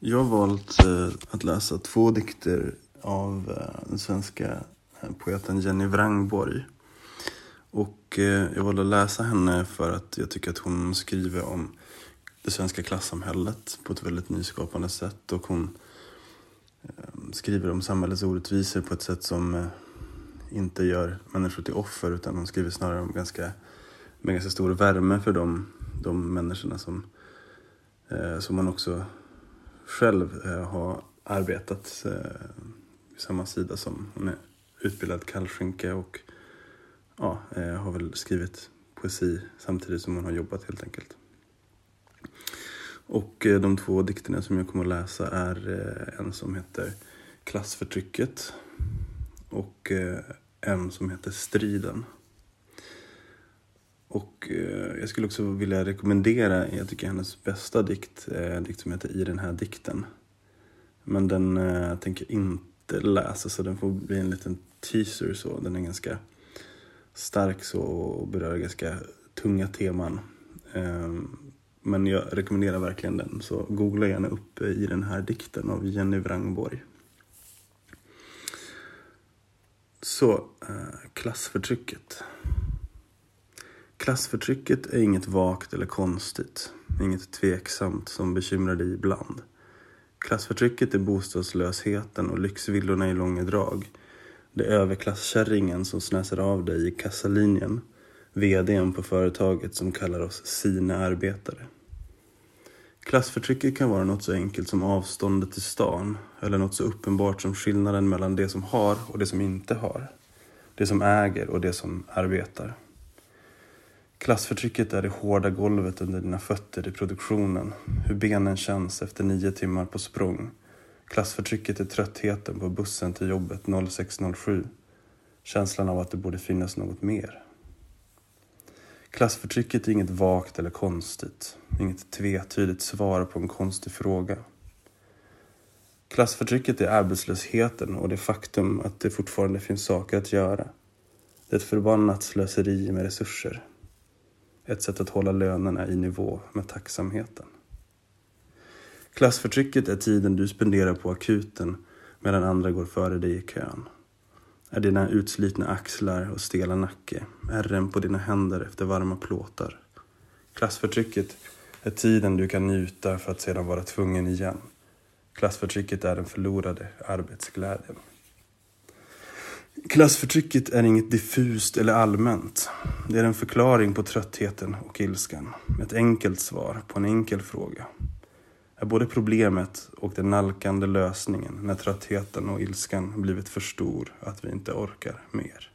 Jag har valt eh, att läsa två dikter av eh, den svenska eh, poeten Jenny Wrangborg. Och jag valde att läsa henne för att jag tycker att hon skriver om det svenska klassamhället på ett väldigt nyskapande sätt. Och hon skriver om samhällets orättvisor på ett sätt som inte gör människor till offer utan hon skriver snarare om ganska, med ganska stor värme för de, de människorna som, som man också själv eh, har arbetat eh, i vid samma sida som hon är utbildad kallskänke och ja, eh, har väl skrivit poesi samtidigt som hon har jobbat helt enkelt. Och de två dikterna som jag kommer att läsa är en som heter Klassförtrycket och en som heter Striden. Och eh, jag skulle också vilja rekommendera, jag tycker hennes bästa dikt, är en dikt som heter I den här dikten. Men den eh, tänker jag inte läsa så den får bli en liten teaser så. Den är ganska stark så och berör ganska tunga teman. Eh, men jag rekommenderar verkligen den, så googla gärna upp eh, i den här dikten av Jenny Wrangborg. Så, eh, klassförtrycket. Klassförtrycket är inget vagt eller konstigt, inget tveksamt som bekymrar dig ibland. Klassförtrycket är bostadslösheten och lyxvillorna i långa drag. Det är överklasskärringen som snäser av dig i kassalinjen. VDn på företaget som kallar oss sina arbetare. Klassförtrycket kan vara något så enkelt som avståndet till stan eller något så uppenbart som skillnaden mellan det som har och det som inte har. Det som äger och det som arbetar. Klassförtrycket är det hårda golvet under dina fötter i produktionen. Hur benen känns efter nio timmar på språng. Klassförtrycket är tröttheten på bussen till jobbet 06.07. Känslan av att det borde finnas något mer. Klassförtrycket är inget vagt eller konstigt. Inget tvetydigt svar på en konstig fråga. Klassförtrycket är arbetslösheten och det faktum att det fortfarande finns saker att göra. Det är ett förbannat slöseri med resurser. Ett sätt att hålla lönerna i nivå med tacksamheten. Klassförtrycket är tiden du spenderar på akuten medan andra går före dig i kön. Är dina utslitna axlar och stela nacke, ärren på dina händer efter varma plåtar. Klassförtrycket är tiden du kan njuta för att sedan vara tvungen igen. Klassförtrycket är den förlorade arbetsglädjen. Klassförtrycket är inget diffust eller allmänt. Det är en förklaring på tröttheten och ilskan. Ett enkelt svar på en enkel fråga. Är både problemet och den nalkande lösningen när tröttheten och ilskan blivit för stor att vi inte orkar mer.